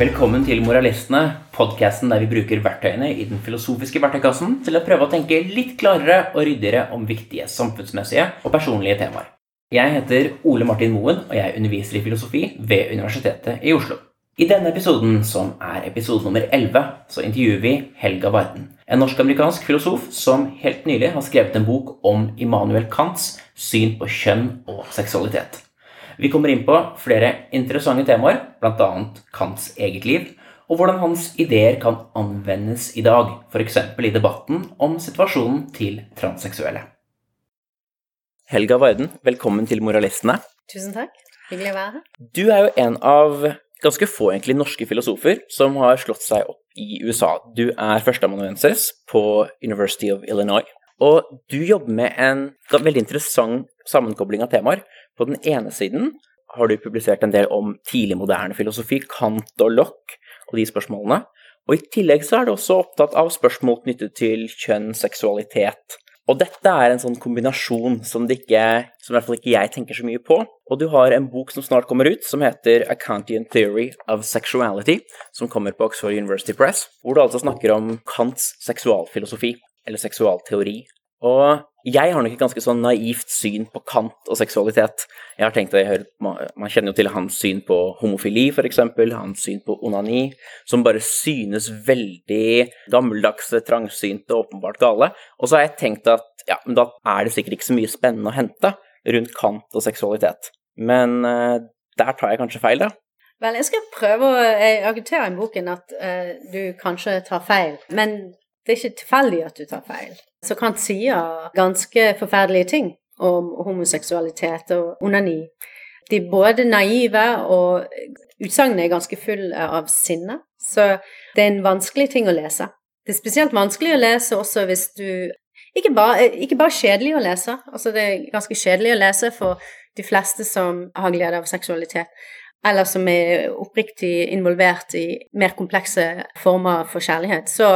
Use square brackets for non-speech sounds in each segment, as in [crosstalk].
Velkommen til Moralistene, podkasten der vi bruker verktøyene i den filosofiske verktøykassen til å prøve å tenke litt klarere og ryddigere om viktige samfunnsmessige og personlige temaer. Jeg heter Ole Martin Moen, og jeg underviser i filosofi ved Universitetet i Oslo. I denne episoden, som er episode nummer 11, så intervjuer vi Helga Varden, en norsk-amerikansk filosof som helt nylig har skrevet en bok om Immanuel Kants syn på kjønn og seksualitet. Vi kommer inn på flere interessante temaer, bl.a. Kants eget liv, og hvordan hans ideer kan anvendes i dag, f.eks. i debatten om situasjonen til transseksuelle. Helga Varden, velkommen til Moralistene. Tusen takk. Hyggelig å være her. Du er jo en av ganske få egentlig norske filosofer som har slått seg opp i USA. Du er førsteamanuensis på University of Illinois. Og du jobber med en veldig interessant sammenkobling av temaer. På den ene siden har du publisert en del om tidlig moderne filosofi, Kant og Lock og de spørsmålene. Og i tillegg så er du også opptatt av spørsmål knyttet til kjønn, seksualitet. Og dette er en sånn kombinasjon som, ikke, som i hvert fall ikke jeg tenker så mye på. Og du har en bok som snart kommer ut, som heter A Kantian Theory of Sexuality, som kommer på Oxford University Press, hvor du altså snakker om Kants seksualfilosofi, eller seksualteori. Og jeg har nok et ganske sånn naivt syn på Kant og seksualitet. Jeg har tenkt at Man kjenner jo til hans syn på homofili, f.eks., hans syn på onani, som bare synes veldig gammeldagse, trangsynte åpenbart gale. Og så har jeg tenkt at ja, men da er det sikkert ikke så mye spennende å hente rundt Kant og seksualitet. Men uh, der tar jeg kanskje feil, da. Vel, jeg skal prøve å argumentere i boken at uh, du kanskje tar feil, men det er ikke tilfeldig at du tar feil. Så Kant sier ganske forferdelige ting om homoseksualitet og onani. De er både naive, og utsagnet er ganske fulle av sinne. Så det er en vanskelig ting å lese. Det er spesielt vanskelig å lese også hvis du Ikke bare, ikke bare kjedelig å lese, altså det er ganske kjedelig å lese for de fleste som har glede av seksualitet, eller som er oppriktig involvert i mer komplekse former for kjærlighet. Så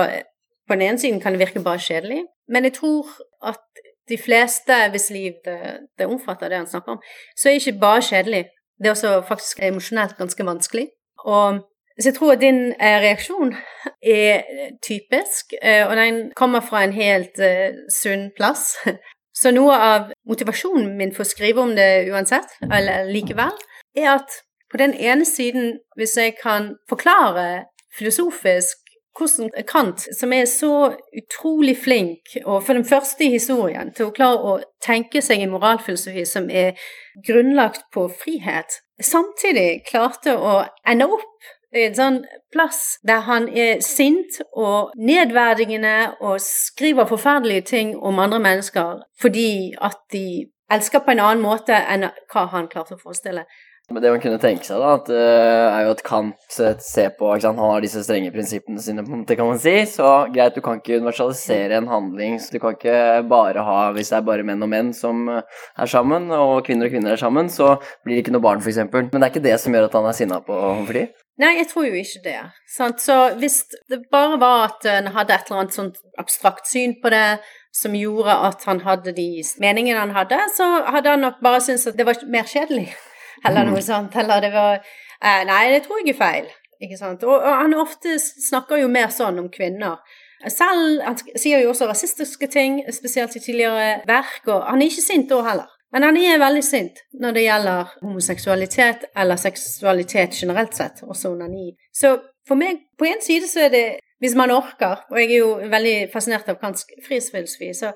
på den ene siden kan det virke bare kjedelig, men jeg tror at de fleste hvis liv det, det omfatter det han snakker om, så er det ikke bare kjedelig. Det er også faktisk emosjonelt ganske vanskelig. Og så jeg tror at din eh, reaksjon er typisk, eh, og den kommer fra en helt uh, sunn plass. [laughs] Så noe av motivasjonen min for å skrive om det uansett, eller likevel, er at på den ene siden, hvis jeg kan forklare filosofisk hvordan Kant, som er så utrolig flink, og for den første i historien, til å klare å tenke seg en moralfilosofi som er grunnlagt på frihet, samtidig klarte å ende opp i en sånn plass der han er sint og nedverdigende og skriver forferdelige ting om andre mennesker fordi at de elsker på en annen måte enn hva han klarte å forestille. Men det man kunne tenke seg, da, at, uh, er jo at Kant ser på ikke sant? Han har disse strenge prinsippene sine, en måte, kan man si. Så greit, du kan ikke universalisere en handling. Så du kan ikke bare ha Hvis det er bare menn og menn som er sammen, og kvinner og kvinner er sammen, så blir det ikke noe barn, f.eks. Men det er ikke det som gjør at han er sinna på homofili? Nei, jeg tror jo ikke det. Sant? Så hvis det bare var at han hadde et eller annet sånt abstrakt syn på det, som gjorde at han hadde de meningene han hadde, så hadde han nok bare syntes at det var mer kjedelig eller noe sånt. Eller det var eh, Nei, det tror jeg er feil. Ikke sant? Og, og, han ofte snakker jo mer sånn om kvinner. Selv Han sier jo også rasistiske ting, spesielt i tidligere verk, og han er ikke sint da heller. Men han er veldig sint når det gjelder homoseksualitet eller seksualitet generelt sett, også onani. Så for meg, på en side så er det hvis man orker, og jeg er jo veldig fascinert av kansk frihetsfilosofi, så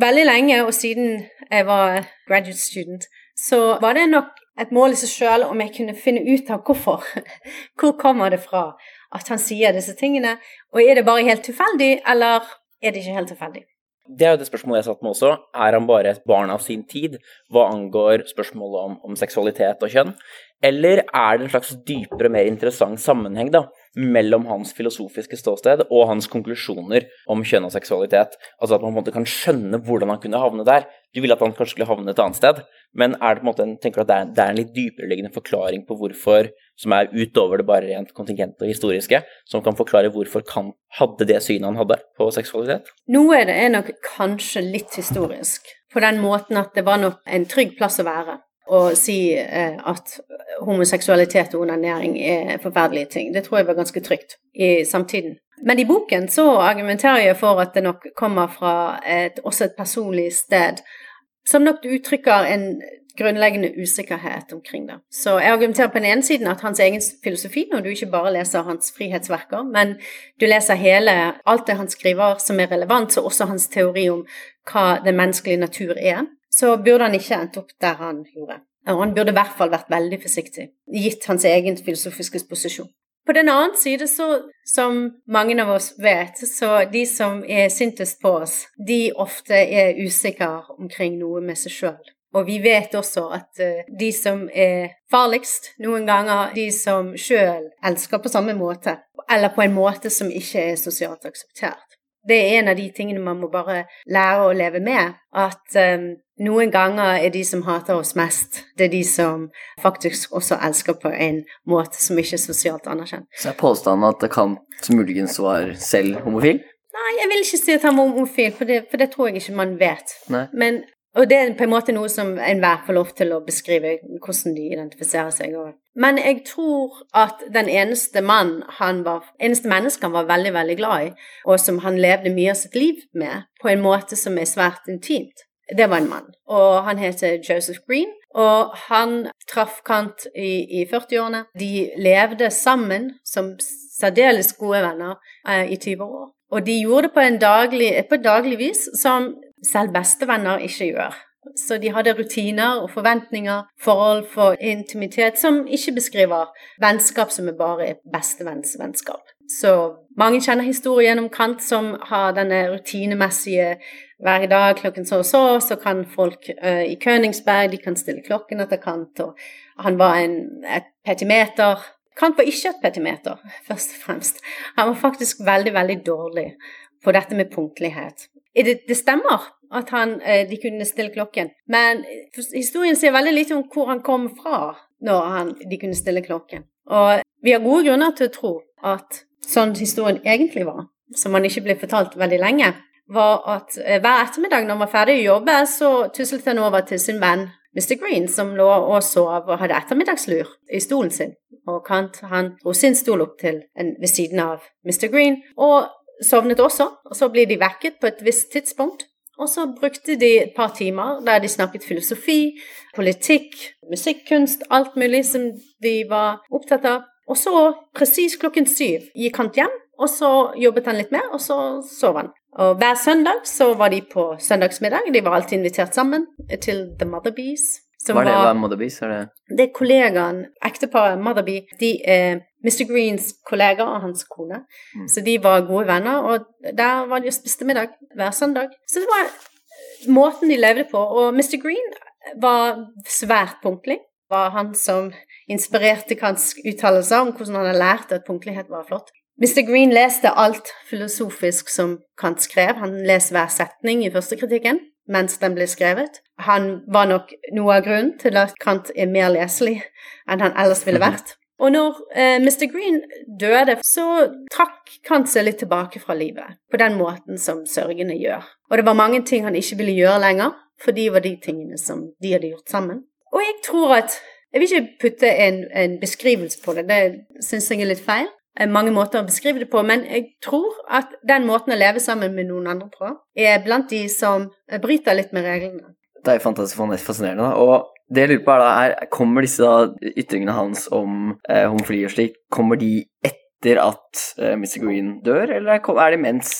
veldig lenge, og siden jeg var graduate student, så var det nok et mål i seg sjøl om jeg kunne finne ut av hvorfor. [laughs] Hvor kommer det fra at han sier disse tingene? Og er det bare helt tilfeldig, eller er det ikke helt tilfeldig? Det er jo det spørsmålet jeg satt med også. Er han bare et barn av sin tid hva angår spørsmålet om, om seksualitet og kjønn? Eller er det en slags dypere, mer interessant sammenheng da, mellom hans filosofiske ståsted og hans konklusjoner om kjønn og seksualitet? Altså at man på en måte kan skjønne hvordan han kunne havne der. Du ville at han kanskje skulle havne et annet sted, men er det på en måte en, tenker du at det er, det er en litt dypereliggende forklaring på hvorfor, som er utover det bare rent kontingente og historiske, som kan forklare hvorfor Kant hadde det synet han hadde på seksualitet? Noe av det er nok kanskje litt historisk, på den måten at det var nok en trygg plass å være. Å si eh, at homoseksualitet og onanering er forferdelige ting. Det tror jeg var ganske trygt i samtiden. Men i boken så argumenterer jeg for at det nok kommer fra et, også et personlig sted, som nok uttrykker en grunnleggende usikkerhet omkring det. Så jeg argumenterer på den ene siden at hans egen filosofi, når du ikke bare leser hans frihetsverker, men du leser hele alt det han skriver som er relevant, så også hans teori om hva den menneskelige natur er, så burde han ikke endt opp der han gjorde. Og han burde i hvert fall vært veldig forsiktig, gitt hans egen filosofiske posisjon. På den annen side, så, som mange av oss vet, så de som er sintest på oss, de ofte er usikre omkring noe med seg sjøl. Og vi vet også at uh, de som er farligst, noen ganger de som sjøl elsker på samme måte, eller på en måte som ikke er sosialt akseptert. Det er en av de tingene man må bare lære å leve med. At um, noen ganger er de som hater oss mest, det er de som faktisk også elsker på en måte som ikke er sosialt anerkjent. Så er påstanden at Kant muligens var selv homofil? Nei, jeg vil ikke si at han var homofil, for det, for det tror jeg ikke man vet. Nei. Men og det er på en måte noe som enhver får lov til å beskrive hvordan de identifiserer seg. Men jeg tror at den eneste mann han var, eneste menneske han var veldig, veldig glad i, og som han levde mye av sitt liv med, på en måte som er svært intimt, det var en mann. Og han heter Joseph Green. Og han traff Kant i, i 40-årene. De levde sammen som særdeles gode venner eh, i 20 år. Og de gjorde det på, daglig, på daglig vis som selv bestevenner ikke gjør. Så de hadde rutiner og forventninger, forhold for intimitet, som ikke beskriver vennskap som er bare bestevennsvennskap. Så mange kjenner historien om Kant som har denne rutinemessige hver dag klokken så og så, så kan folk uh, i Königsberg de kan stille klokken etter Kant, og han var en, et petimeter. Kant var ikke et petimeter, [laughs] først og fremst. Han var faktisk veldig, veldig dårlig på dette med punktlighet. Det, det stemmer at han, eh, de kunne stille klokken, men historien sier veldig lite om hvor han kom fra når han, de kunne stille klokken. Og vi har gode grunner til å tro at sånn historien egentlig var, som han ikke ble fortalt veldig lenge, var at eh, hver ettermiddag når han var ferdig å jobbe, så tuslet han over til sin venn Mr. Green, som lå og sov og hadde ettermiddagslur i stolen sin. Og Kant han dro sin stol opp til en, ved siden av Mr. Green, og sovnet også, og så blir de vekket på et visst tidspunkt. Og så brukte de et par timer der de snakket filosofi, politikk, musikkunst, alt mulig som de var opptatt av. Og så, presis klokken syv, gikk han hjem, og så jobbet han litt mer, og så sov han. Og hver søndag så var de på søndagsmiddag. De var alltid invitert sammen til The Motherbees. Hva er det? Hva er Motherbees? Er det det er kollegaen, ekteparet Motherby. De er Mr. Greens kollega og hans kone. Mm. Så de var gode venner, og der var de og spiste middag hver søndag. Så det var måten de levde på. Og Mr. Green var svært punktlig. Var han som inspirerte Kants uttalelser om hvordan han hadde lært at punktlighet var flott. Mr. Green leste alt filosofisk som Kant skrev. Han leste hver setning i første kritikken mens den ble skrevet. Han var nok noe av grunnen til at Kant er mer leselig enn han ellers ville [laughs] vært. Og når eh, Mr. Green døde, så trakk Kant seg litt tilbake fra livet, på den måten som sørgende gjør. Og det var mange ting han ikke ville gjøre lenger, for de var de tingene som de hadde gjort sammen. Og jeg tror at Jeg vil ikke putte en, en beskrivelse på det, det syns jeg er litt feil mange måter å beskrive det på, men jeg tror at den måten å leve sammen med noen andre på, er blant de som bryter litt med reglene. Det er fantastisk fascinerende. Og det jeg lurer på, er da, er, kommer disse da, ytringene hans om eh, homofili og slik, kommer de etter at eh, Mr. Green dør, eller er de mens?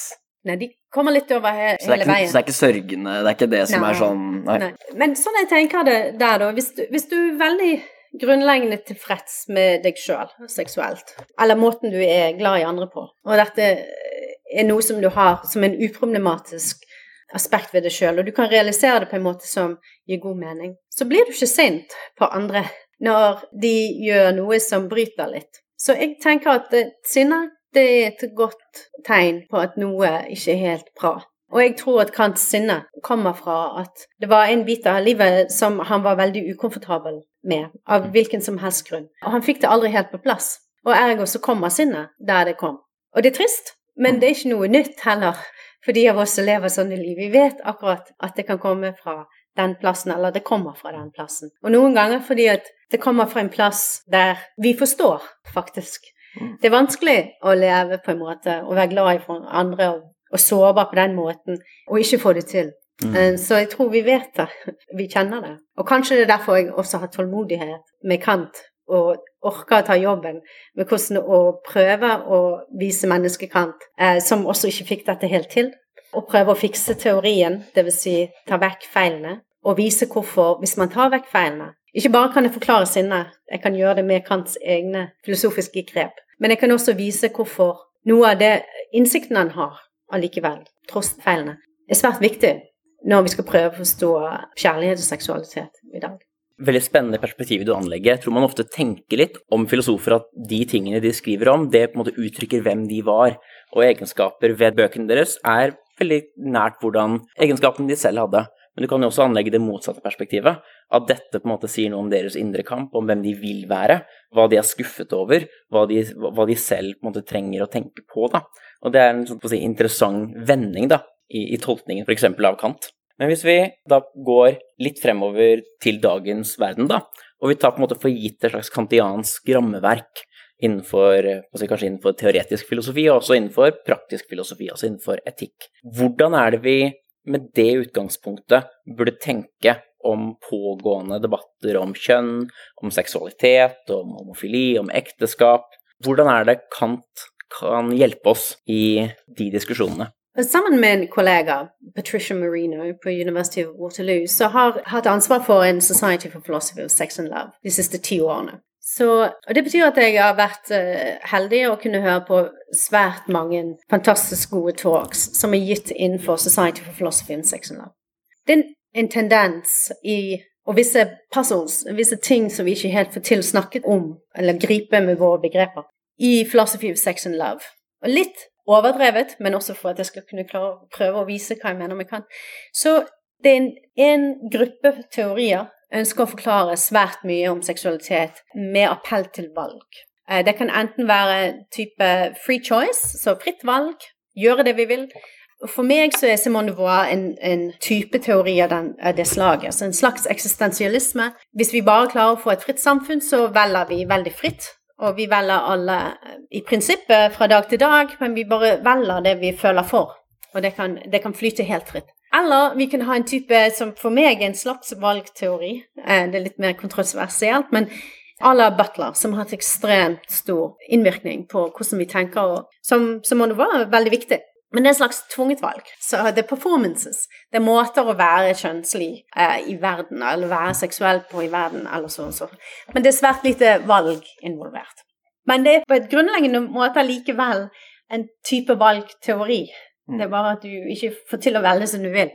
Nei, de kommer litt over he så hele ikke, veien. Så det er ikke sørgende, det er ikke det som nei, er sånn nei. nei. Men sånn jeg tenker det der, da, hvis du, hvis du veldig grunnleggende tilfreds med deg sjøl seksuelt, eller måten du er glad i andre på. Og dette er noe som du har som en uproblematisk aspekt ved deg sjøl, og du kan realisere det på en måte som gir god mening. Så blir du ikke sint på andre når de gjør noe som bryter litt. Så jeg tenker at sinne det er et godt tegn på at noe ikke er helt bra. Og jeg tror at Kants sinne kommer fra at det var en bit av livet som han var veldig ukomfortabel med, av hvilken som helst grunn. Og han fikk det aldri helt på plass. Og ergo så kommer sinnet der det kom. Og det er trist, men det er ikke noe nytt heller for de av oss som lever sånne liv. Vi vet akkurat at det kan komme fra den plassen, eller det kommer fra den plassen. Og noen ganger fordi at det kommer fra en plass der vi forstår, faktisk. Mm. Det er vanskelig å leve på en måte og være glad i andre og, og sårbar på den måten, og ikke få det til. Mm. Eh, Så jeg tror vi vet det. Vi kjenner det. Og kanskje det er derfor jeg også har tålmodighet med Kant og orker å ta jobben med hvordan å prøve å vise menneskekant, eh, som også ikke fikk dette helt til. Og prøve å fikse teorien, dvs. Si, ta vekk feilene, og vise hvorfor, hvis man tar vekk feilene Ikke bare kan jeg forklare sinnet, jeg kan gjøre det med Kants egne filosofiske grep, men jeg kan også vise hvorfor noe av det innsikten han har allikevel, tross feilene, er svært viktig når vi skal prøve å forstå kjærlighet og seksualitet i dag. Veldig spennende perspektiv du anlegger. Jeg tror man ofte tenker litt om filosofer at de tingene de skriver om, det på en måte uttrykker hvem de var, og egenskaper ved bøkene deres er veldig nært hvordan egenskapene de selv hadde. Men du kan jo også anlegge det motsatte perspektivet, at dette på en måte sier noe om deres indre kamp, om hvem de vil være, hva de er skuffet over, hva de, hva de selv på en måte trenger å tenke på. da. Og det er en sånn, si, interessant vending da, i, i tolkningen f.eks. av Kant. Men hvis vi da går litt fremover til dagens verden, da, og vi tar på en måte for gitt et slags kantiansk rammeverk innenfor, si, kanskje innenfor teoretisk filosofi, og også innenfor praktisk filosofi, altså innenfor etikk. Hvordan er det vi med det utgangspunktet burde tenke om pågående debatter om kjønn, om seksualitet, om homofili, om ekteskap? Hvordan er det Kant kan hjelpe oss i de diskusjonene? Sammen med en kollega, Patricia Marino på University of Waterloo, så har hatt ansvar for en Society for Philosophy of Sex and Love de siste ti årene. Så, og Det betyr at jeg har vært uh, heldig å kunne høre på svært mange fantastisk gode talks som er gitt innenfor Society for Philosophy and Sex and Love. Det er en tendens i og visse puzzles, visse ting som vi ikke helt får til snakket om, eller gripe med våre begreper, i Philosophy of Sex and Love. Og litt overdrevet, men også for at jeg skal kunne klare å prøve å vise hva jeg mener vi kan. Så det er en, en gruppe teorier ønsker å forklare svært mye om seksualitet med appell til valg. Eh, Det kan enten være type free choice, så fritt valg, gjøre det vi vil. For meg så er Simone de Beauvoir en, en type teori av, den, av det slaget. Så en slags eksistensialisme. Hvis vi bare klarer å få et fritt samfunn, så velger vi veldig fritt. Og vi velger alle eh, i prinsippet fra dag til dag, men vi bare velger det vi føler for. Og det kan, det kan flyte helt fritt. Eller vi kan ha en type som for meg er en slags valgteori. Eh, Det er litt mer kontroversielt, men à la Butler, som har hatt ekstremt stor innvirkning på hvordan vi tenker, og som, som være veldig viktig. Men det er en slags tvunget valg. Så det er performances. Det er måter å være kjønnslig eh, i verden, eller være seksuell på i verden, eller sånn så. Men det er svært lite valg involvert. Men det er på et grunnleggende måte likevel en type valgteori. Det er bare at du ikke får til å velge som du vil.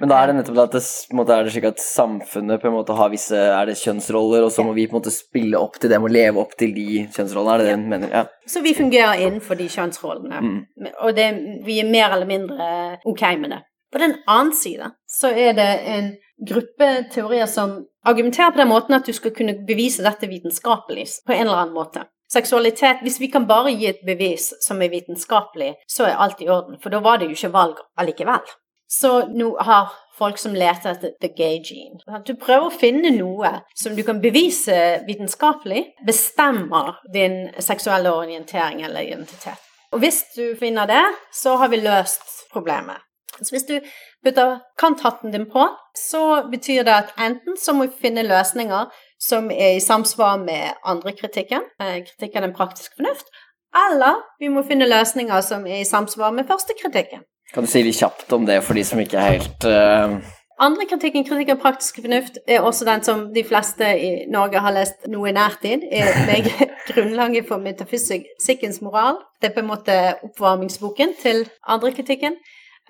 Men da er det nettopp at det, måte, er det slik at samfunnet på en måte har visse er det kjønnsroller, og så må vi på en måte spille opp til dem og leve opp til de kjønnsrollene, er det det du mener? Ja. Så vi fungerer innenfor de kjønnsrollene, Mm. og det, vi er mer eller mindre ok med det. På den annen side så er det en gruppe teorier som argumenterer på den måten at du skal kunne bevise dette vitenskapelig på en eller annen måte. Seksualitet Hvis vi kan bare gi et bevis som er vitenskapelig, så er alt i orden, for da var det jo ikke valg allikevel. Så nå har folk som leter etter the gay gene. Du prøver å finne noe som du kan bevise vitenskapelig, bestemmer din seksuelle orientering eller identitet. Og hvis du finner det, så har vi løst problemet. Så hvis du putter kanthatten din på, så betyr det at enten så må vi finne løsninger som er i samsvar med andre kritikken, eh, kritikk av den praktiske fornuft, eller vi må finne løsninger som er i samsvar med første kritikken. Kan du si litt kjapt om det for de som ikke er helt uh... Andre kritikken, kritikk av praktisk fornuft, er også den som de fleste i Norge har lest noe i nærtid. Er [laughs] meg grunnlaget for metafysikkens moral. Det er på en måte oppvarmingsboken til andre kritikken,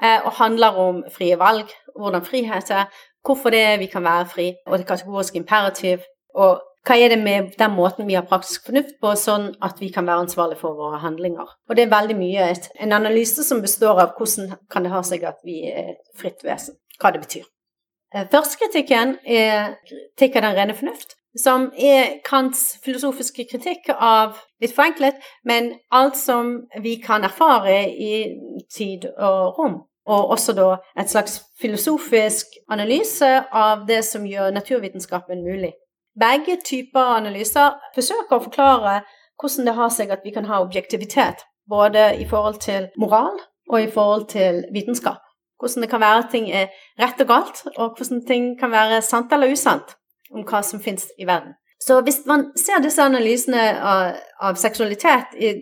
og handler om frie valg, hvordan frihet er, hvorfor det er vi kan være fri, og det kategoriske imperativ, og hva er det med den måten vi har praktisk fornuft på, sånn at vi kan være ansvarlig for våre handlinger. Og det er veldig mye en analyse som består av hvordan kan det ha seg at vi er fritt vesen, hva det betyr. Eh, Førstekritikken er kritikk av den rene fornuft, som er Kants filosofiske kritikk av, litt forenklet, men alt som vi kan erfare i tid og rom. og også da et slags filosofisk analyse av det som gjør naturvitenskapen mulig. Begge typer analyser forsøker å forklare hvordan det har seg at vi kan ha objektivitet, både i forhold til moral og i forhold til vitenskap. Hvordan det kan være at ting er rett og galt, og hvordan ting kan være sant eller usant om hva som finnes i verden. Så hvis man ser disse analysene av, av seksualitet i,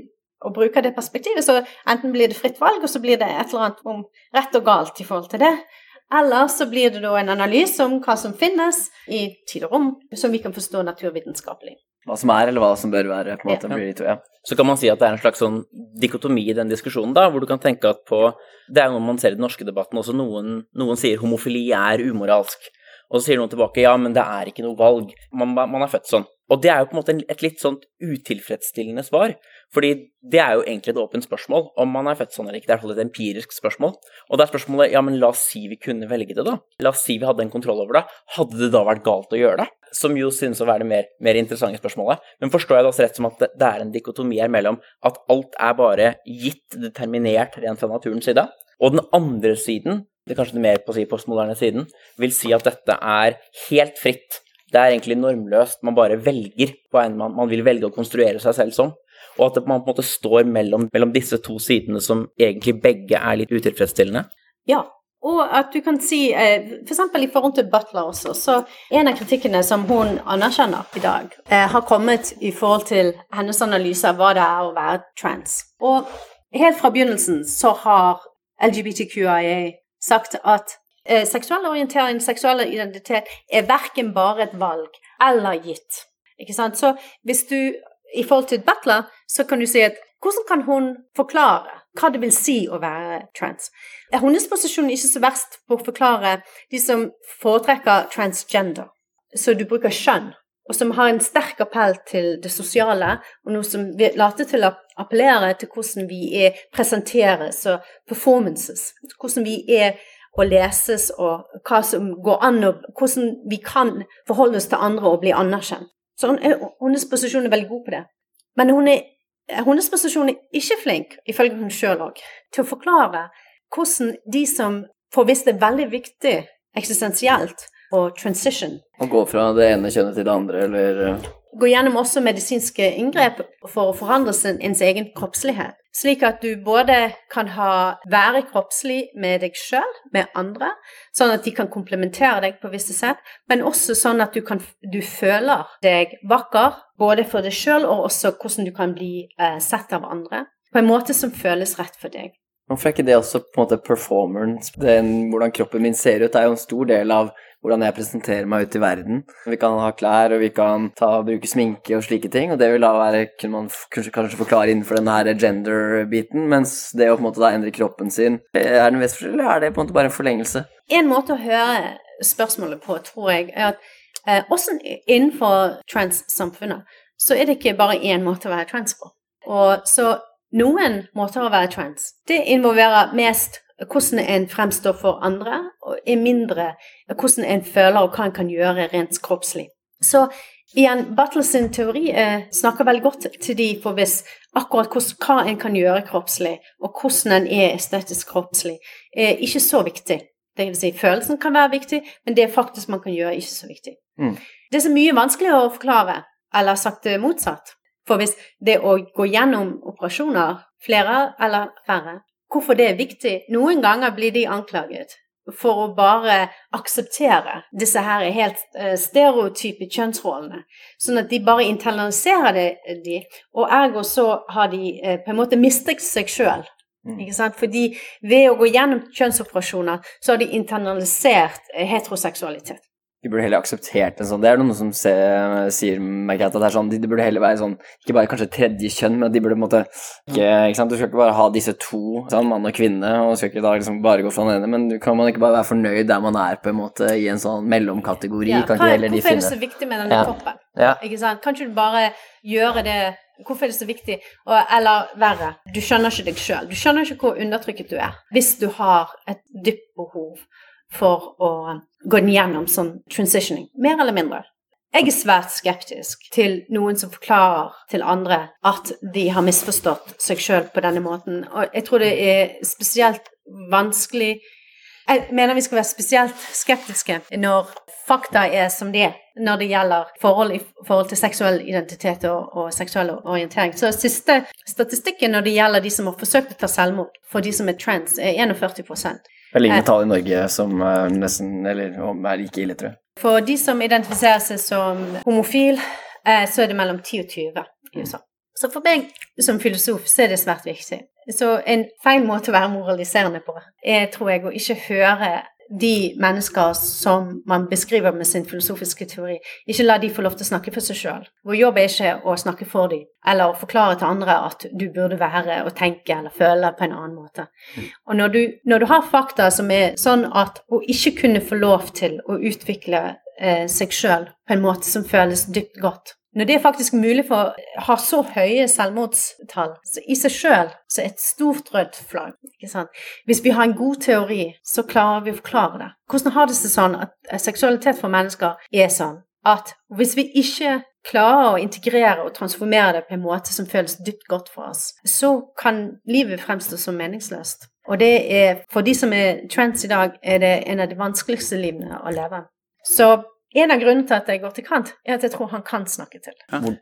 og bruker det perspektivet, så enten blir det fritt valg, og så blir det et eller annet om rett og galt i forhold til det. Eller så blir det da en analyse om hva som finnes i tid og rom, som vi kan forstå naturvitenskapelig. Hva som er, eller hva som bør være, på en måte, Ja. blir de to, ja. Så kan man si at det er en slags sånn dikotomi i den diskusjonen, da, hvor du kan tenke at på Det er jo noe man ser i den norske debatten også, noen, noen sier homofili er umoralsk. Og så sier noen tilbake ja, men det er ikke noe valg. Man, man er født sånn. Og det er jo på en måte et litt sånn utilfredsstillende svar. Fordi det er jo egentlig et åpent spørsmål om man er født sånn eller ikke. Det er i hvert fall et empirisk spørsmål. Og det er spørsmålet ja, men la oss si vi kunne velge det, da. La oss si vi hadde en kontroll over det. Hadde det da vært galt å gjøre det? Som jo synes å være det mer, mer interessante spørsmålet. Men forstår jeg det også rett som at det er en dikotomi her mellom at alt er bare gitt, determinert rent fra naturens side, og den andre siden, det er kanskje det mer på å si postmoderne siden, vil si at dette er helt fritt. Det er egentlig normløst. Man bare velger hva enn man, man vil velge å konstruere seg selv som. Og at man på en måte står mellom, mellom disse to sidene som egentlig begge er litt utilfredsstillende. Ja, og at du kan si, F.eks. For i forhold til Butler også, så en av kritikkene som hun anerkjenner i dag, eh, har kommet i forhold til hennes analyse av hva det er å være trans. Og helt fra begynnelsen så har LGBTQIA sagt at eh, seksuell orientering, seksuell identitet, er verken bare et valg eller gitt. Ikke sant? Så hvis du i forhold til Butler, så kan du si at hvordan kan hun forklare hva det vil si å være trans? Er hennes posisjon ikke så verst på å forklare de som foretrekker transgender, så du bruker skjønn, og som har en sterk appell til det sosiale, og noe som vi later til å appellere til hvordan vi er presenteres og performances, hvordan vi er å leses og hva som går an, og hvordan vi kan forholde oss til andre og bli anerkjent. Så hennes posisjon er veldig god på det. Men hennes posisjon er ikke flink, ifølge hun sjøl òg, til å forklare hvordan de som for hvis det er veldig viktig eksistensielt å transition, Å gå fra det ene kjønnet til det andre, eller eh, gå gjennom også medisinske inngrep for å forandre sin, ens egen kroppslighet. Slik at du både kan ha, være kroppslig med deg sjøl, med andre, sånn at de kan komplementere deg på visse sett, men også sånn at du, kan, du føler deg vakker, både for deg sjøl og også hvordan du kan bli eh, sett av andre, på en måte som føles rett for deg. Hvorfor er ikke det også på en måte performance? Den, hvordan kroppen min ser ut, er jo en stor del av hvordan jeg presenterer meg ut i verden. Vi kan ha klær, og vi kan ta, bruke sminke og slike ting, og det vil da være, kunne man kanskje, kanskje forklare innenfor den her gender-biten, mens det å på en måte da endre kroppen sin, er den vesentlig, eller er det på en måte bare en forlengelse? En måte å høre spørsmålet på, tror jeg, er at eh, også innenfor trans-samfunnet, så er det ikke bare én måte å være trans på. Og så noen måter å være trans, det involverer mest hvordan en fremstår for andre, og er mindre hvordan en føler og hva en kan gjøre rent kroppslig. Så igjen, Battle teori eh, snakker veldig godt til de for hvis akkurat hva en kan gjøre kroppslig, og hvordan en er estetisk kroppslig, er ikke så viktig. Det vil si, følelsen kan være viktig, men det faktisk man kan gjøre, er ikke så viktig. Mm. Det er så mye vanskeligere å forklare, eller sagt det motsatt. For hvis det å gå gjennom operasjoner, flere eller færre, hvorfor det er viktig Noen ganger blir de anklaget for å bare akseptere disse her helt eh, stereotype kjønnsrollene. Sånn at de bare internaliserer det, de, og ergo så har de eh, på en måte mistet seg sjøl. Mm. Ikke sant? Fordi ved å gå gjennom kjønnsoperasjoner, så har de internalisert eh, heteroseksualitet. De burde heller akseptert en sånn Det er noen som ser, sier meg at det er sånn, de, de burde heller være sånn Ikke bare kanskje tredje kjønn, men de burde på en måte ikke, ikke sant? Du skal ikke bare ha disse to, sånn, mann og kvinne, og skal ikke da liksom bare gå for den ene, men du kan man ikke bare være fornøyd der man er, på en måte, i en sånn mellomkategori? Ja, kan hva, ikke heller de hvorfor er det så viktig med denne Ja. kroppen? Ja. Ikke sant? Kan ikke du bare gjøre det Hvorfor er det så viktig? Og, eller verre, du skjønner ikke deg sjøl. Du skjønner ikke hvor undertrykket du er hvis du har et dypt behov for å gå den gjennom sånn transitioning. Mer eller mindre. Jeg er svært skeptisk til noen som forklarer til andre at de har misforstått seg sjøl på denne måten. Og jeg tror det er spesielt vanskelig Jeg mener vi skal være spesielt skeptiske når fakta er som de er når det gjelder forhold i forhold til seksuell identitet og, og seksuell orientering. Så siste statistikken når det gjelder de som har forsøkt å ta selvmord for de som er trans, er 41 Det er lignende tall i Norge som er nesten Eller er like ille, tror jeg. For de som identifiserer seg som homofil, eh, så er det mellom 10 og 20 i USA. Så for meg som filosof så er det svært viktig. Så en feil måte å være moraliserende på er, tror jeg, å ikke høre de mennesker som man beskriver med sin filosofiske teori, ikke la de få lov til å snakke for seg sjøl. Vår jobb er ikke å snakke for dem, eller å forklare til andre at du burde være og tenke eller føle på en annen måte. Og når du, når du har fakta som er sånn at å ikke kunne få lov til å utvikle eh, seg sjøl på en måte som føles dypt godt, når det er faktisk mulig for å ha så høye selvmordstall, så i seg sjøl så er et stort rødt flagg. Hvis vi har en god teori, så klarer vi å forklare det. Hvordan har det seg sånn at seksualitet for mennesker er sånn at hvis vi ikke klarer å integrere og transformere det på en måte som føles dypt godt for oss, så kan livet fremstå som meningsløst. Og det er, for de som er trans i dag, er det en av de vanskeligste livene å leve. Så en av grunnene til at jeg går til Kant, er at jeg tror han kan snakke til.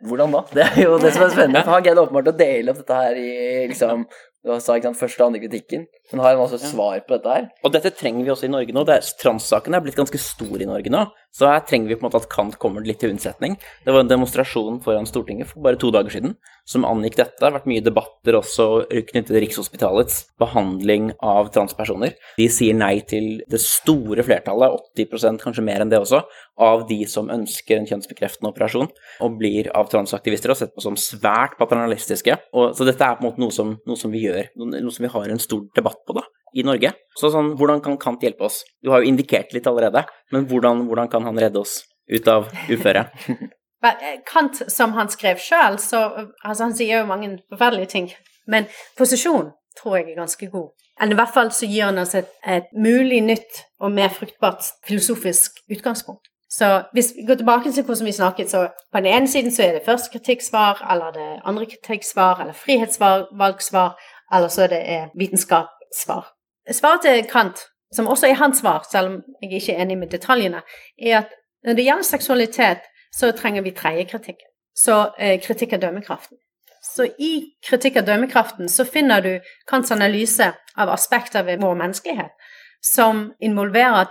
Hvordan da? Det er jo det som er spennende. For han greide åpenbart å dele opp dette her i liksom du sa ikke sant, første og andre kritikken, men har han også svar på dette her? Og dette trenger vi også i Norge nå. Transsaken er blitt ganske stor i Norge nå, så her trenger vi på en måte at Kant kommer litt til unnsetning. Det var en demonstrasjon foran Stortinget for bare to dager siden som angikk dette. Det har vært mye debatter også knyttet til Rikshospitalets behandling av transpersoner. De sier nei til det store flertallet, 80% kanskje mer enn det også, av de som ønsker en kjønnsbekreftende operasjon, og blir av transaktivister og sett på som svært paternalistiske. Og, så dette er på en måte noe som, noe som vi gjør, noe som vi har en stor debatt på da, i Norge. Så sånn, hvordan kan Kant hjelpe oss? Du har jo indikert litt allerede, men hvordan, hvordan kan han redde oss ut av uføret? [laughs] Eh, Kant, som han skrev sjøl, så altså Han sier jo mange forferdelige ting, men posisjon tror jeg er ganske god. Eller i hvert fall så gir han oss et, et mulig nytt og mer fruktbart filosofisk utgangspunkt. Så hvis vi går tilbake til hvordan vi snakket, så på den ene siden så er det første kritikksvar, eller det andre kritikksvar, eller frihetsvalgsvar, eller så er det eh, vitenskapssvar. Svaret til Kant, som også er hans svar, selv om jeg ikke er enig med detaljene, er at når det gjelder seksualitet, så trenger vi tredje kritikk. Så eh, kritikk av dømmekraften. Så i kritikk av dømmekraften så finner du Kants analyse av aspekter ved vår menneskelighet som involverer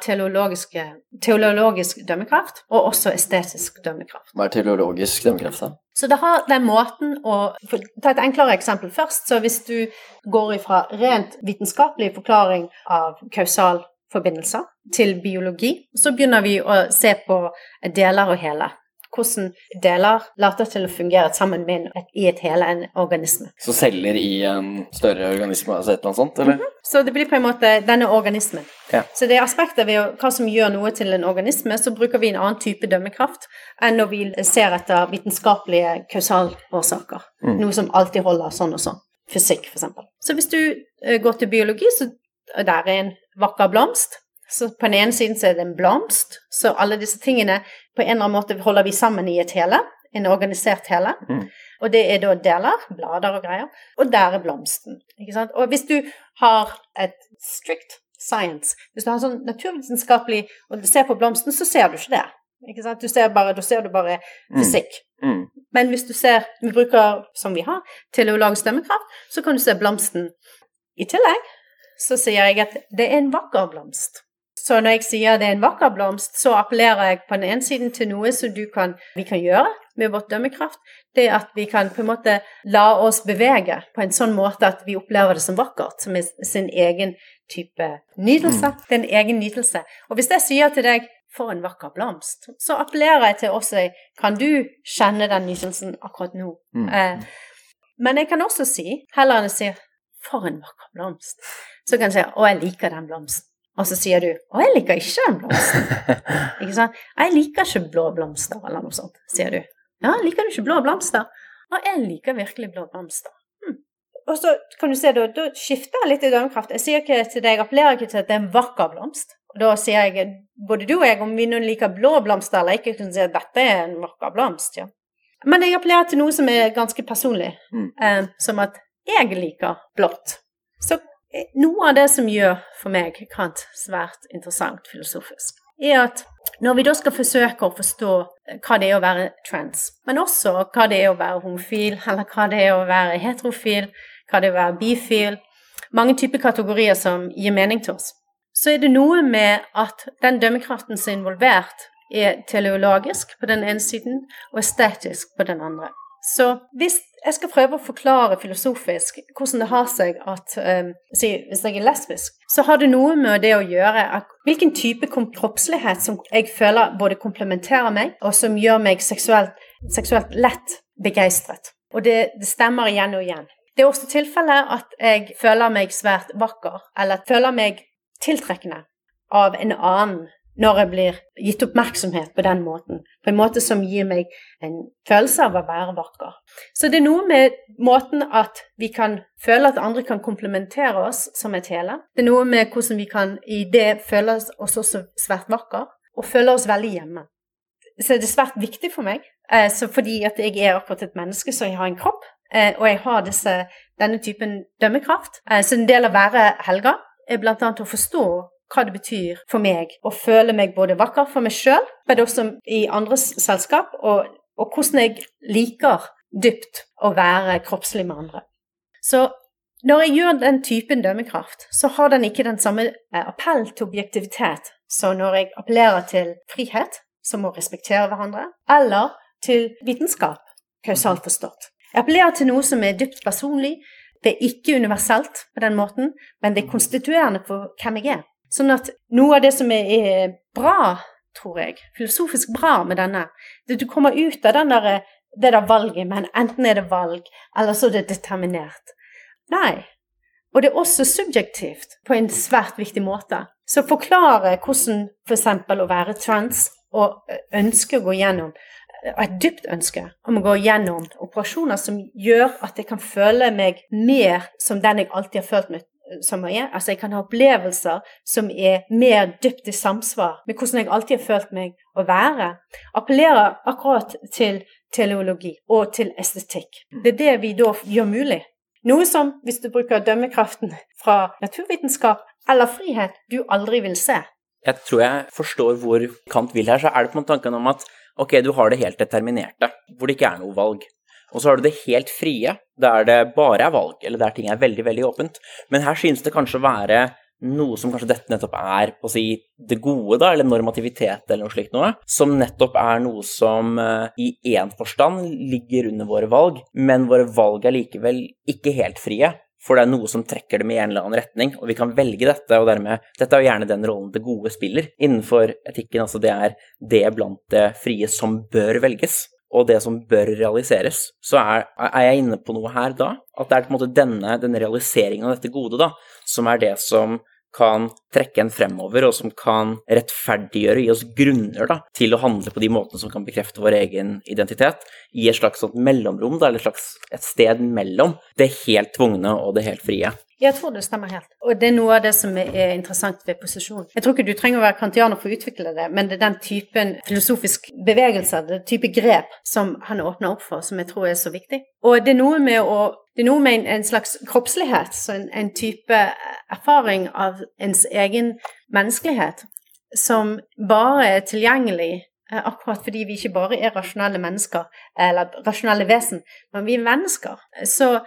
teologisk dømmekraft og også estetisk dømmekraft. Hva er teologisk dømmekraft, da? Så det har den måten å Ta et enklere eksempel først. Så hvis du går ifra rent vitenskapelig forklaring av kausalforbindelser til biologi, så begynner vi å se på deler og hele hvordan deler later til å fungere sammen med et, i et hele, en organisme. Så celler i en større organisme, altså et eller annet sånt, eller? Mm -hmm. Så det blir på en måte denne organismen. Ja. Så det er aspekter ved hva som gjør noe til en organisme, så bruker vi en annen type dømmekraft enn når vi ser etter vitenskapelige kausalårsaker. Mm. Noe som alltid holder sånn og sånn. Fysikk, f.eks. Så hvis du uh, går til biologi, så der er en vakker blomst. Så på den ene siden så er det en blomst, så alle disse tingene på en eller annen måte holder vi sammen i et hele, en organisert hele. Mm. Og det er da deler, blader og greier, og der er blomsten. Ikke sant? Og hvis du har et strict science, hvis du har sånn naturvitenskapelig og ser på blomsten, så ser du ikke det. Ikke sant? Du ser bare, da ser du bare mm. fysikk. Mm. Mm. Men hvis du ser, vi bruker, som vi har, til å lage stemmekraft, så kan du se blomsten. I tillegg så sier jeg at det er en vakker blomst. Så når jeg sier det er en vakker blomst, så appellerer jeg på den ene siden til noe som kan, vi kan gjøre med vårt dømmekraft. Det at vi kan på en måte la oss bevege på en sånn måte at vi opplever det som vakkert, som er sin egen type nytelse. Mm. Det er en egen nytelse. Og hvis jeg sier til deg 'for en vakker blomst', så appellerer jeg til også kan du kjenne den nytelsen akkurat nå. Mm. Eh, men jeg kan også si, heller enn å si 'for en vakker blomst', så kan jeg si 'å, jeg liker den blomsten'. Og så sier du 'Å, jeg liker ikke den blomsten'. [laughs] ikke sant? 'Jeg liker ikke blå blomster', eller noe sånt, sier du. 'Ja, liker du ikke blå blomster?' 'Å, jeg liker virkelig blå blomster'. Hm. Og så kan du se, da, da skifter jeg litt i dømmekraft. Jeg sier ikke til deg, jeg appellerer ikke til at det er en vakker blomst. Og da sier jeg, både du og jeg, om vi nå liker blå blomster eller ikke, kan si at dette er en vakker blomst. ja. Men jeg appellerer til noe som er ganske personlig, mm. eh, som at jeg liker blått. Så noe av det som gjør for meg Kant svært interessant filosofisk, er at når vi da skal forsøke å forstå hva det er å være trans, men også hva det er å være homofil, eller hva det er å være heterofil, hva det er å være bifil, mange typer kategorier som gir mening til oss, så er det noe med at den dømmekraften som er involvert, er teleologisk på den ene siden og estetisk på den andre. Så hvis jeg skal prøve å forklare filosofisk hvordan det har seg at um, Hvis jeg er lesbisk, så har det noe med det å gjøre at hvilken type kroppslighet som jeg føler både komplementerer meg, og som gjør meg seksuelt, seksuelt lett begeistret. Og det, det, stemmer igjen og igjen. Det er også tilfellet at jeg føler meg svært vakker, eller føler meg tiltrekkende av en annen når jeg blir gitt oppmerksomhet på den måten. På en måte som gir meg en følelse av å være vakker. Så det er noe med måten at vi kan føle at andre kan komplementere oss som et hele. Det er noe med hvordan vi kan i det føle oss også svært vakker, og føle oss veldig hjemme. Så det er svært viktig for meg, eh, fordi at jeg er akkurat et menneske, så jeg har en kropp. Eh, og jeg har disse, denne typen dømmekraft. Eh, så en del av å være Helga er bl.a. å forstå hva det betyr for meg å føle meg både vakker for meg sjøl, men også i andres selskap, og, og, hvordan jeg liker dypt å være kroppslig med andre. Så når jeg gjør den typen dømmekraft, så har den ikke den samme eh, appell til objektivitet som når jeg appellerer til frihet, som å respektere hverandre, eller til vitenskap, kausalt forstått. Jeg appellerer til noe som er dypt personlig, det er ikke universelt på den måten, men det er konstituerende for hvem jeg er. Sånn at noe av det som er bra, tror jeg, filosofisk bra med denne, det at du kommer ut av den der, det der valget, men enten er det valg, eller så er det determinert. Nei. Og det er også subjektivt på en svært viktig måte. Så forklare hvordan f.eks. å være trans og ønske å gå gjennom et dypt ønske om å gå gjennom operasjoner som gjør at jeg kan føle meg mer som den jeg alltid har følt meg som jeg er. Altså jeg kan ha opplevelser som er mer dypt i samsvar med hvordan jeg alltid har følt meg å være. Appellerer akkurat til teleologi og til estetikk. Det er det vi da gjør mulig. Noe som, hvis du bruker dømmekraften fra naturvitenskap eller frihet, du aldri vil se. Jeg tror jeg forstår hvor Kant vil her. Så er det på en tanken om at ok, du har det helt determinerte, hvor det ikke er noe valg. Og så har du det helt frie, der det bare er valg, eller der ting er veldig, veldig åpent. Men her synes det kanskje å være noe som kanskje dette nettopp er på å si det gode, da, eller normativitet eller noe slikt noe, som nettopp er noe som uh, i én forstand ligger under våre valg, men våre valg er likevel ikke helt frie. For det er noe som trekker dem i en eller annen retning, og vi kan velge dette. og dermed, Dette er jo gjerne den rollen det gode spiller innenfor etikken. altså Det er det blant det frie som bør velges og det som bør realiseres, så er, er, jeg inne på noe her da. At det er på en måte denne, denne realiseringen av dette gode da, som er det som kan trekke en fremover, og som kan rettferdiggjøre, gi oss grunner da, til å handle på de måtene som kan bekrefte vår egen identitet, i et slags mellomrom, da, eller et slags et sted mellom det helt tvungne og det helt frie. Jeg tror det stemmer helt. Og det er noe av det som er interessant ved posisjon. Jeg tror ikke du trenger å være kantianer for å utvikle det, men det er den typen filosofisk bevegelser, det type grep, som han åpner opp for, som jeg tror er så viktig. Og det er noe med å det er noe med en, en slags kroppslighet, så en, en, type erfaring av ens egen menneskelighet, som bare er tilgjengelig eh, akkurat fordi vi ikke bare er rasjonelle mennesker, eller rasjonelle vesen, men vi er mennesker. Så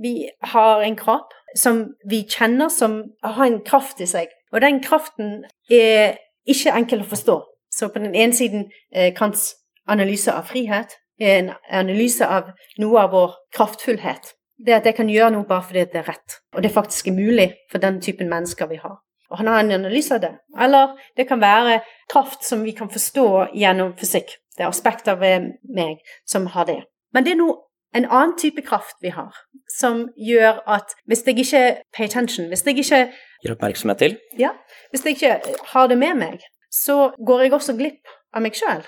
vi har en kropp som vi kjenner som har en kraft i seg. Og den kraften er ikke enkel å forstå. Så på den ene siden eh, Kants analyse av frihet er en analyse av noe av vår kraftfullhet. Det at jeg kan gjøre noe bare fordi det er rett, og det faktisk er mulig for den typen mennesker vi har. Og han har en analyse av det. Eller det kan være kraft som vi kan forstå gjennom fysikk. Det er aspekter ved meg som har det. Men det er noe en annen type kraft vi har, som gjør at hvis jeg ikke pay attention, hvis jeg ikke Gir oppmerksomhet til? Ja. Hvis jeg ikke har det med meg, så går jeg også glipp av meg sjøl.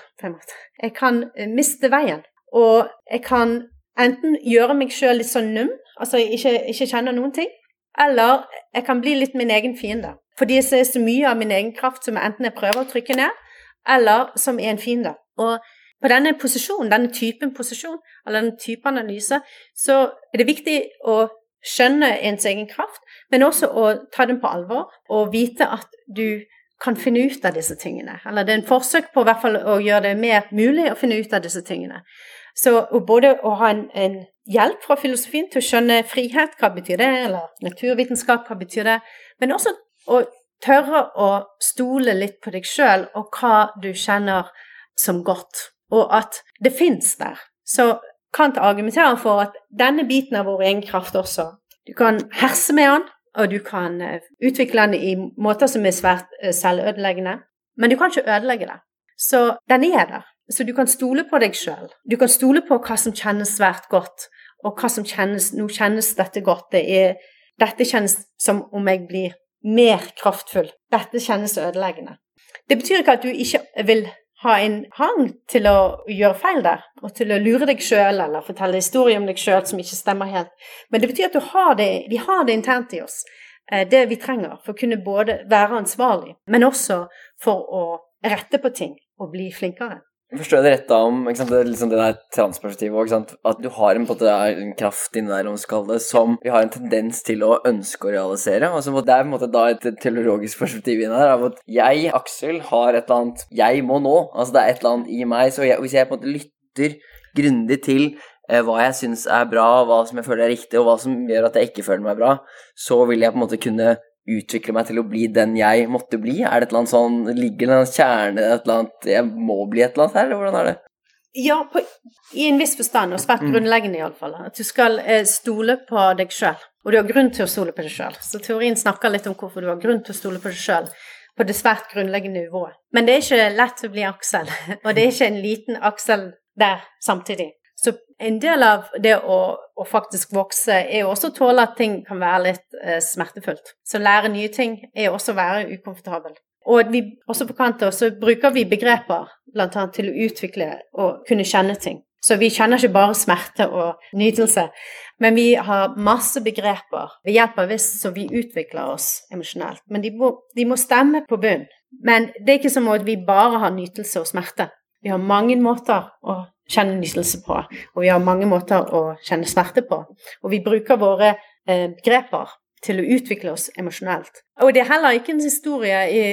Jeg kan eh, miste veien. Og jeg kan enten gjøre meg sjøl litt sånn num, altså ikke, ikke kjenne noen ting, eller jeg kan bli litt min egen fiende. Fordi jeg ser så mye av min egen kraft som enten jeg prøver å trykke ned, eller som er en fiende. Og på denne posisjonen, denne typen posisjon, eller denne type analyse, så er det viktig å skjønne ens egen kraft, men også å ta den på alvor og vite at du kan finne ut av disse tingene. Eller det er en forsøk på i hvert fall å gjøre det mer mulig å finne ut av disse tingene. Så både å ha en, en hjelp fra filosofien til å skjønne frihet, hva betyr det, eller naturvitenskap, hva betyr det, men også å tørre å stole litt på deg sjøl og hva du kjenner som godt, og at det fins der. Så Kant argumenterer for at denne biten av vår egen kraft også Du kan herse med den, og du kan eh, utvikle den i måter som er svært eh, selvødeleggende, men du kan ikke ødelegge det. Så den er der. Så du kan stole på deg sjøl. Du kan stole på hva som kjennes svært godt, og hva som kjennes Nå kjennes dette godt. Det er, dette kjennes som om jeg blir mer kraftfull. Dette kjennes ødeleggende. Det betyr ikke at du ikke vil ha en hang til å gjøre feil der, og til å lure deg sjøl eller fortelle historier om deg sjøl som ikke stemmer helt. Men det betyr at har det, vi har det internt i oss, eh, det vi trenger for å kunne både være ansvarlig, men også for å rette på ting og bli flinkere. Forstår jeg det rett da om sant, det, liksom det der transperspektivet òg, at du har en, måte, en kraft inni der, om det, som vi har en tendens til å ønske å realisere. Altså, det er på en måte da et teologisk perspektiv inni der, av at jeg, Aksel, har et eller annet jeg må nå. Altså det er et eller annet i meg, så jeg, hvis jeg på en måte lytter grundig til eh, hva jeg syns er bra, hva som jeg føler er riktig, og hva som gjør at jeg ikke føler meg bra, så vil jeg på en måte kunne utvikle meg til å bli den jeg måtte bli? Er det et eller annet sånn, Ligger det en kjerne et eller annet Jeg må bli et eller annet her, eller hvordan er det? Ja, på, i en viss forstand, og svært mm. grunnleggende iallfall. At du skal eh, stole på deg sjøl. Og du har grunn til å stole på deg sjøl. Så teorien snakker litt om hvorfor du har grunn til å stole på deg sjøl på det svært grunnleggende nivået. Men det er ikke lett å bli Aksel, [laughs] og det er ikke en liten Aksel der samtidig. Så en del av det å, å, faktisk vokse er jo også å tåle at ting kan være litt eh, smertefullt. Så lære nye ting er også å være ukomfortabel. Og vi, også på Kanto så bruker vi begreper bl.a. til å utvikle og kunne kjenne ting. Så vi kjenner ikke bare smerte og nytelse, men vi har masse begreper ved hjelp av hvis så vi utvikler oss emosjonelt. Men de må, de må stemme på bunn. Men det er ikke som at vi bare har nytelse og smerte. Vi har mange måter å kjenne nytelse på, og vi har mange måter å kjenne smerte på. Og vi bruker våre eh, begreper til å utvikle oss emosjonelt. Og det er heller ikke en historie i,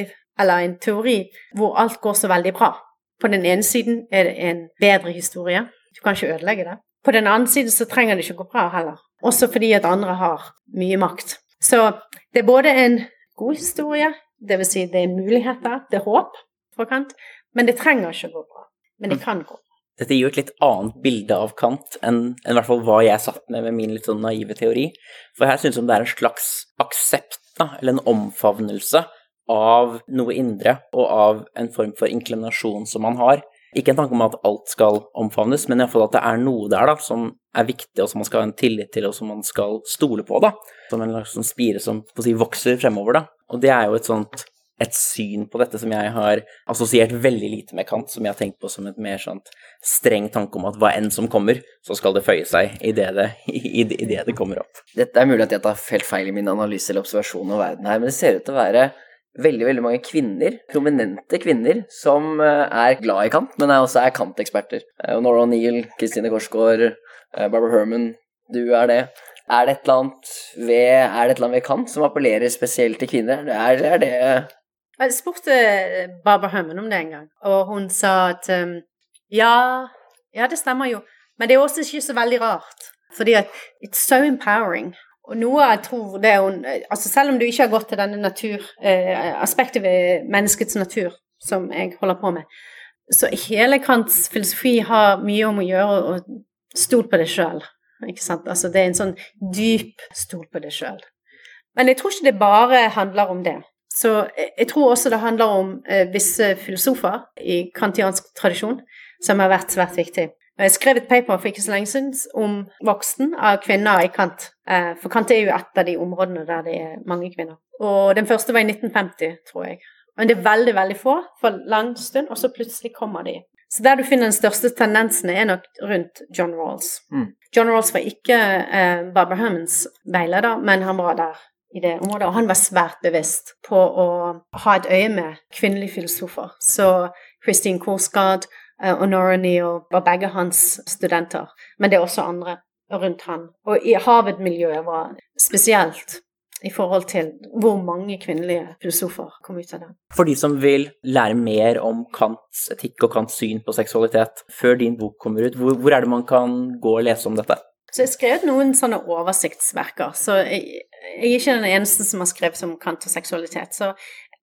eller en teori hvor alt går så veldig bra. På den ene siden er det en bedre historie. Du kan ikke ødelegge det. På den andre siden så trenger det ikke gå bra heller. Også fordi at andre har mye makt. Så det er både en god historie, dvs. Si det er muligheter, det er håp forkant, men det trenger ikke gå bra. Men det kan gå bra. Dette gir jo et litt annet bilde av Kant enn, enn hvert fall hva jeg satt med med min litt sånn naive teori. For her synes jeg det er en slags aksept, da, eller en omfavnelse av noe indre, og av en form for inklinasjon som man har. Ikke en tanke om at alt skal omfavnes, men iallfall at det er noe der da, som er viktig, og som man skal ha en tillit til, og som man skal stole på. da. Som en slags sånn spire som si, vokser fremover. da. Og det er jo et sånt et syn på dette som jeg har assosiert veldig lite med Kant, som jeg har tenkt på som et mer sånt streng tanke om at hva enn som kommer, så skal det føye seg [laughs] i det, i det, det kommer opp. Dette er mulig at jeg tar helt feil i min analyse eller observasjon av verden her, men det ser ut til å være veldig veldig mange kvinner, prominente kvinner, som eh, er glad i Kant, men også er Kant-eksperter. Eh, Nora O'Neill, Kristine Korsgaard, eh, Barbara Herman, du er det. Er det et eller annet ved, er det et eller annet ved Kant som appellerer spesielt til kvinner? Er, er det jeg spurte Barbara Hummen om det en gang, og hun sa at um, ja, ja, det stemmer jo, men det er også ikke så veldig rart. Fordi at it's so empowering. Og noe jeg tror det hun altså Selv om du ikke har gått til denne natur, eh, aspektet ved menneskets natur, som jeg holder på med, så hele Kants filosofi har mye om å gjøre og stol på deg sjøl. Altså det er en sånn dyp stol på deg sjøl. Men jeg tror ikke det bare handler om det. Så jeg tror også det handler om eh, visse filosofer i kantiansk tradisjon som har vært svært viktig. Jeg skrev et paper for ikke så lenge siden om voksen av kvinner i Kant. Eh, for Kant er jo et av de områdene der det er mange kvinner. Og den første var i 1950, tror jeg. Men det er veldig, veldig få for lang stund, og så plutselig kommer de. Så der du finner den største tendensen, er nok rundt John Rawls. Mm. John Rawls var ikke eh, Barbara Hermans veileder, men han var der i det området. Og han var svært bevisst på å ha et øye med kvinnelige filosofer. Så Christine Korsgaard eh, og Nora Neal var begge hans studenter. Men det er også andre. rundt han. Og i Harvard-miljøet var spesielt i forhold til hvor mange kvinnelige filosofer kom ut av det. For de som vil lære mer om Kants etikk og Kants syn på seksualitet før din bok kommer ut, hvor, hvor er det man kan gå og lese om dette? Så jeg har skrevet noen sånne oversiktsverker, så jeg, jeg er ikke den eneste som har skrevet om Kant og seksualitet. Så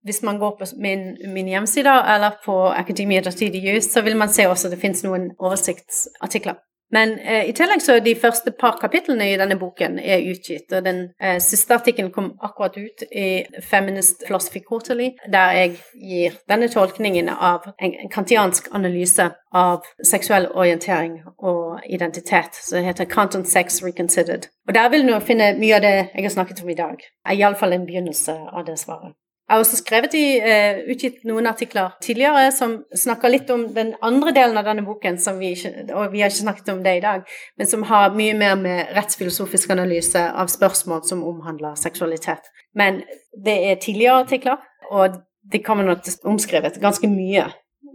hvis man går på min, min hjemmeside eller på Academia.edu, så vil man se også at det finnes noen oversiktsartikler men eh, i tillegg så er de første par kapitlene i denne boken er utgitt, og den eh, siste artikkelen kom akkurat ut i Feminist Philosophy Quarterly, der jeg gir denne tolkningen av en, kantiansk analyse av seksuell orientering og identitet, som heter Canton Sex Reconsidered. Og der vil du finne mye av det jeg har snakket om i dag, iallfall en begynnelse av det svaret. Jeg har også skrevet i, uh, utgitt noen artikler tidligere som snakker litt om den andre delen av denne boken, vi ikke, og vi har ikke snakket om det i dag, men som har mye mer med rettsfilosofisk analyse av spørsmål som omhandler seksualitet. Men det er tidligere artikler, og det kommer nok omskrevet ganske mye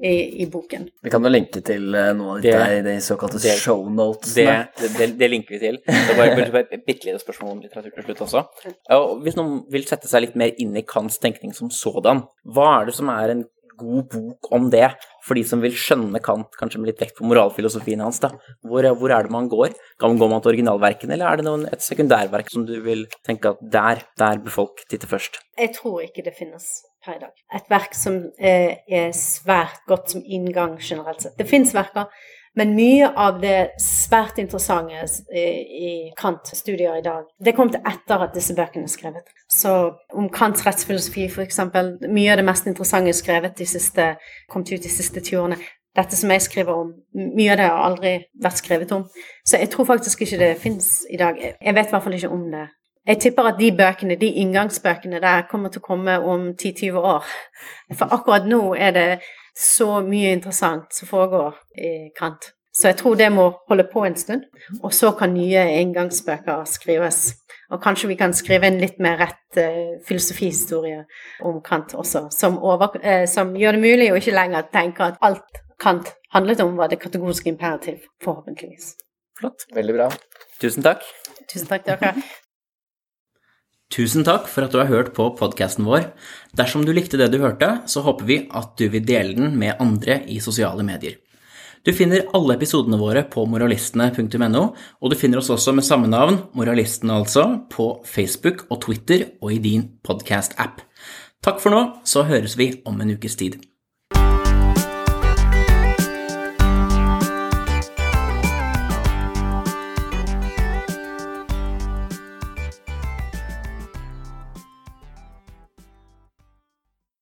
i, i, boken. Vi kan jo linke til uh, noe av dette i de såkalte det, shownotesene. Det, det, det, linker vi til. Det var bare et bitte lite spørsmål om litteratur til slutt også. Og hvis noen vil sette seg litt mer inn i Kants tenkning som sådan, hva er det som er en god bok om det, for de som vil skjønne Kant, kanskje med litt vekt på moralfilosofien hans? da. Hvor, hvor, er det man går? Kan man gå man til originalverkene, eller er det noen, et sekundærverk som du vil tenke at der, der bør folk titte først? Jeg tror ikke det finnes per i dag. Et verk som er, er svært godt som inngang generelt sett. Det fins verker, men mye av det svært interessante i Kant-studier i dag, det kom til etter at disse bøkene er skrevet. Så om Kants rettsfilosofi, f.eks., mye av det mest interessante er skrevet de siste, kom ut de siste 20 årene. Dette som jeg skriver om, mye av det har aldri vært skrevet om. Så jeg tror faktisk ikke det fins i dag. Jeg vet i hvert fall ikke om det jeg tipper at de bøkene, de inngangsbøkene der, kommer til å komme om 10-20 år. For akkurat nå er det så mye interessant som foregår i Kant. Så jeg tror det må holde på en stund, og så kan nye inngangsbøker skrives. Og kanskje vi kan skrive en litt mer rett uh, filosofihistorie om Kant også, som, over, uh, som, gjør det mulig å ikke lenger tenke at alt Kant handlet om, var det kategoriske imperativ, forhåpentligvis. Flott. Veldig bra. Tusen takk. Tusen takk til dere. Tusen takk for at du har hørt på podkasten vår. Dersom du likte det du hørte, så håper vi at du vil dele den med andre i sosiale medier. Du finner alle episodene våre på moralistene.no, og du finner oss også med samme navn, Moralistene altså, på Facebook og Twitter og i din podkast-app. Takk for nå, så høres vi om en ukes tid.